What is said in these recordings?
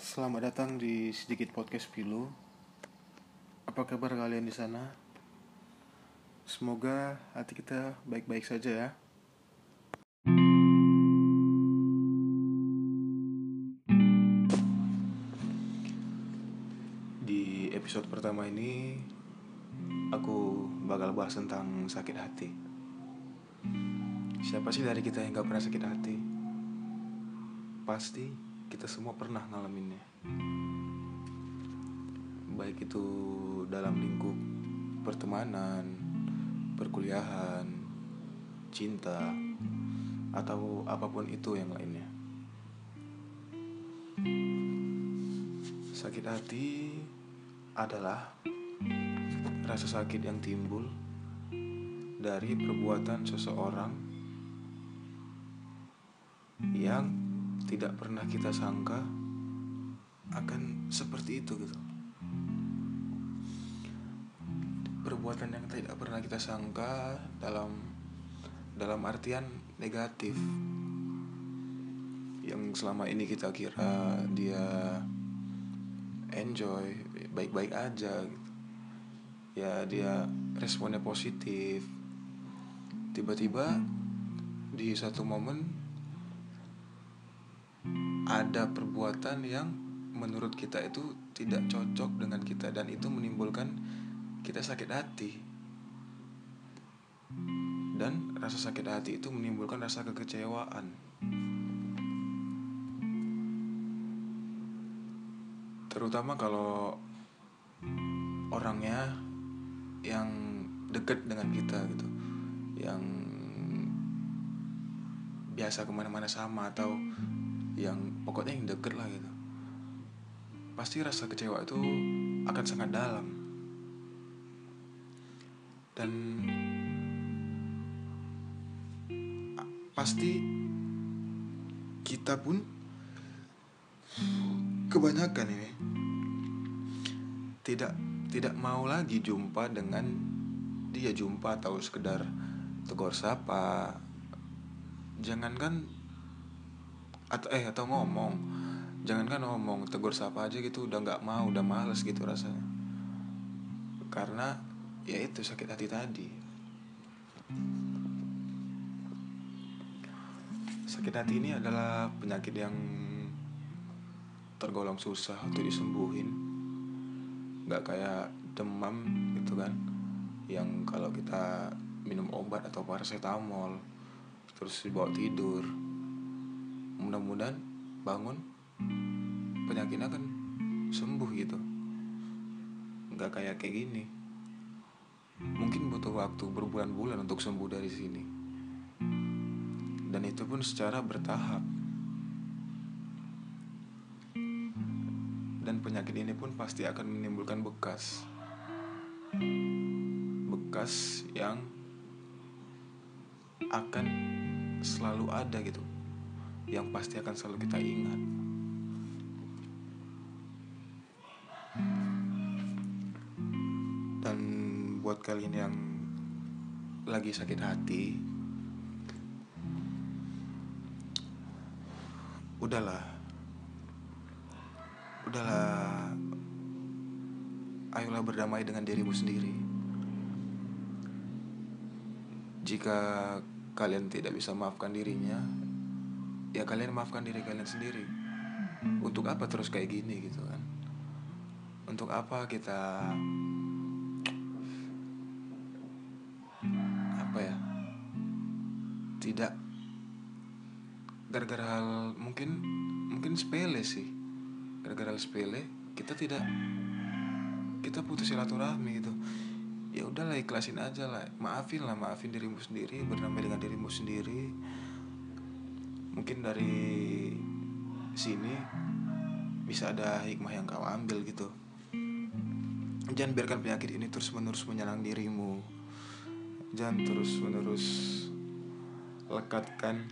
Selamat datang di sedikit podcast Pilu. Apa kabar kalian di sana? Semoga hati kita baik-baik saja ya. Di episode pertama ini aku bakal bahas tentang sakit hati. Siapa sih dari kita yang gak pernah sakit hati? Pasti kita semua pernah ngalaminnya. Baik itu dalam lingkup pertemanan, perkuliahan, cinta, atau apa pun itu yang lainnya. Sakit hati adalah rasa sakit yang timbul dari perbuatan seseorang yang tidak pernah kita sangka akan seperti itu gitu. Perbuatan yang tidak pernah kita sangka dalam dalam artian negatif yang selama ini kita kira dia enjoy baik-baik aja gitu. Ya dia responnya positif. Tiba-tiba di satu momen ada perbuatan yang menurut kita itu tidak cocok dengan kita dan itu menimbulkan kita sakit hati. Dan rasa sakit hati itu menimbulkan rasa kekecewaan. Terutama kalau orangnya yang dekat dengan kita gitu, yang biasa ke mana-mana sama atau yang pokoknya yang deket lah gitu. Pasti rasa kecewa itu akan sangat dalam. Dan pasti kita pun kebanyakan ini tidak tidak mau lagi jumpa dengan dia jumpa atau sekedar tegur sapa. Jangankan atau eh atau ngomong. Jangankan ngomong tegur sapa aja gitu udah nggak mau udah males gitu rasanya. Karena ya itu sakit hati tadi. Sakit hati ini adalah penyakit yang tergolong susah untuk disembuhin. Nggak kayak demam gitu kan yang kalau kita minum obat atau paracetamol terus dibawa tidur mudah-mudahan bangun penyakitnya kan sembuh gitu. Nggak kayak kayak gini. Mungkin butuh waktu berbulan-bulan untuk sembuh dari sini. Dan itu pun secara bertahap. Dan penyakit ini pun pasti akan menimbulkan bekas. Bekas yang akan selalu ada gitu yang pasti akan selalu kita ingat. Dan buat kalian yang lagi sakit hati, udahlah, udahlah, ayolah berdamai dengan dirimu sendiri. Jika kalian tidak bisa maafkan dirinya, ya kalian maafkan diri kalian sendiri. Untuk apa terus kayak gini gitu kan? Untuk apa kita apa ya tidak gara-gara hal mungkin mungkin sepele sih. Gara-gara hal sepele kita tidak kita putus silaturahmi gitu. Ya udahlah ikhlasin aja lah. Maafin lah maafin dirimu sendiri berdamai dengan dirimu sendiri mungkin dari sini bisa ada hikmah yang kau ambil gitu. Jangan biarkan penyakit ini terus menerus menyerang dirimu. Jangan terus menerus lekatkan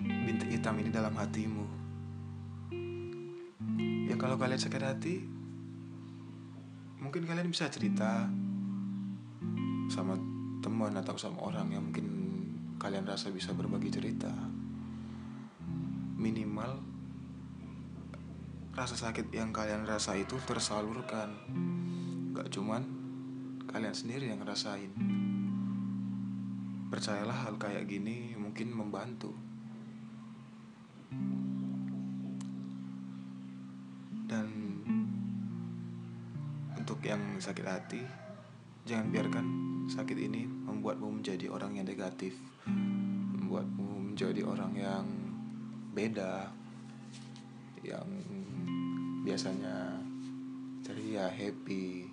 bintik hitam ini dalam hatimu. Ya kalau kalian sakit hati mungkin kalian bisa cerita sama teman atau sama orang yang mungkin kalian rasa bisa berbagi cerita minimal rasa sakit yang kalian rasa itu tersalurkan. Gak cuman kalian sendiri yang ngerasain. Percayalah hal kayak gini mungkin membantu. Dan untuk yang sakit hati jangan biarkan sakit ini membuatmu menjadi orang yang negatif membuatmu menjadi orang yang beda yang biasanya ceria happy.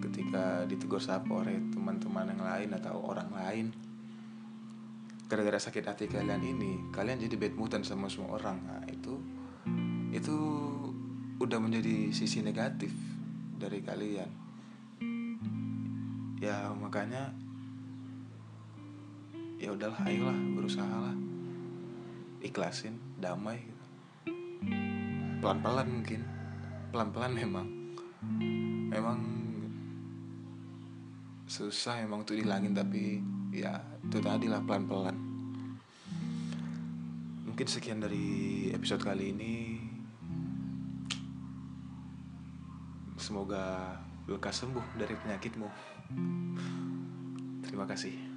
Ketika ditegur sapa oleh teman-teman yang lain atau orang lain gara-gara sakit hati kalian ini kalian jadi bad moodan sama semua orang. Nah itu itu udah menjadi sisi negatif dari kalian ya makanya ya udahlah ayolah berusaha lah ikhlasin damai gitu. Pelan-pelan mungkin. Pelan-pelan memang. Memang susah emang tuh dihilangin tapi ya itu tadi lah pelan-pelan. Mungkin sekian dari episode kali ini. Semoga lekas sembuh dari penyakitmu. Terima kasih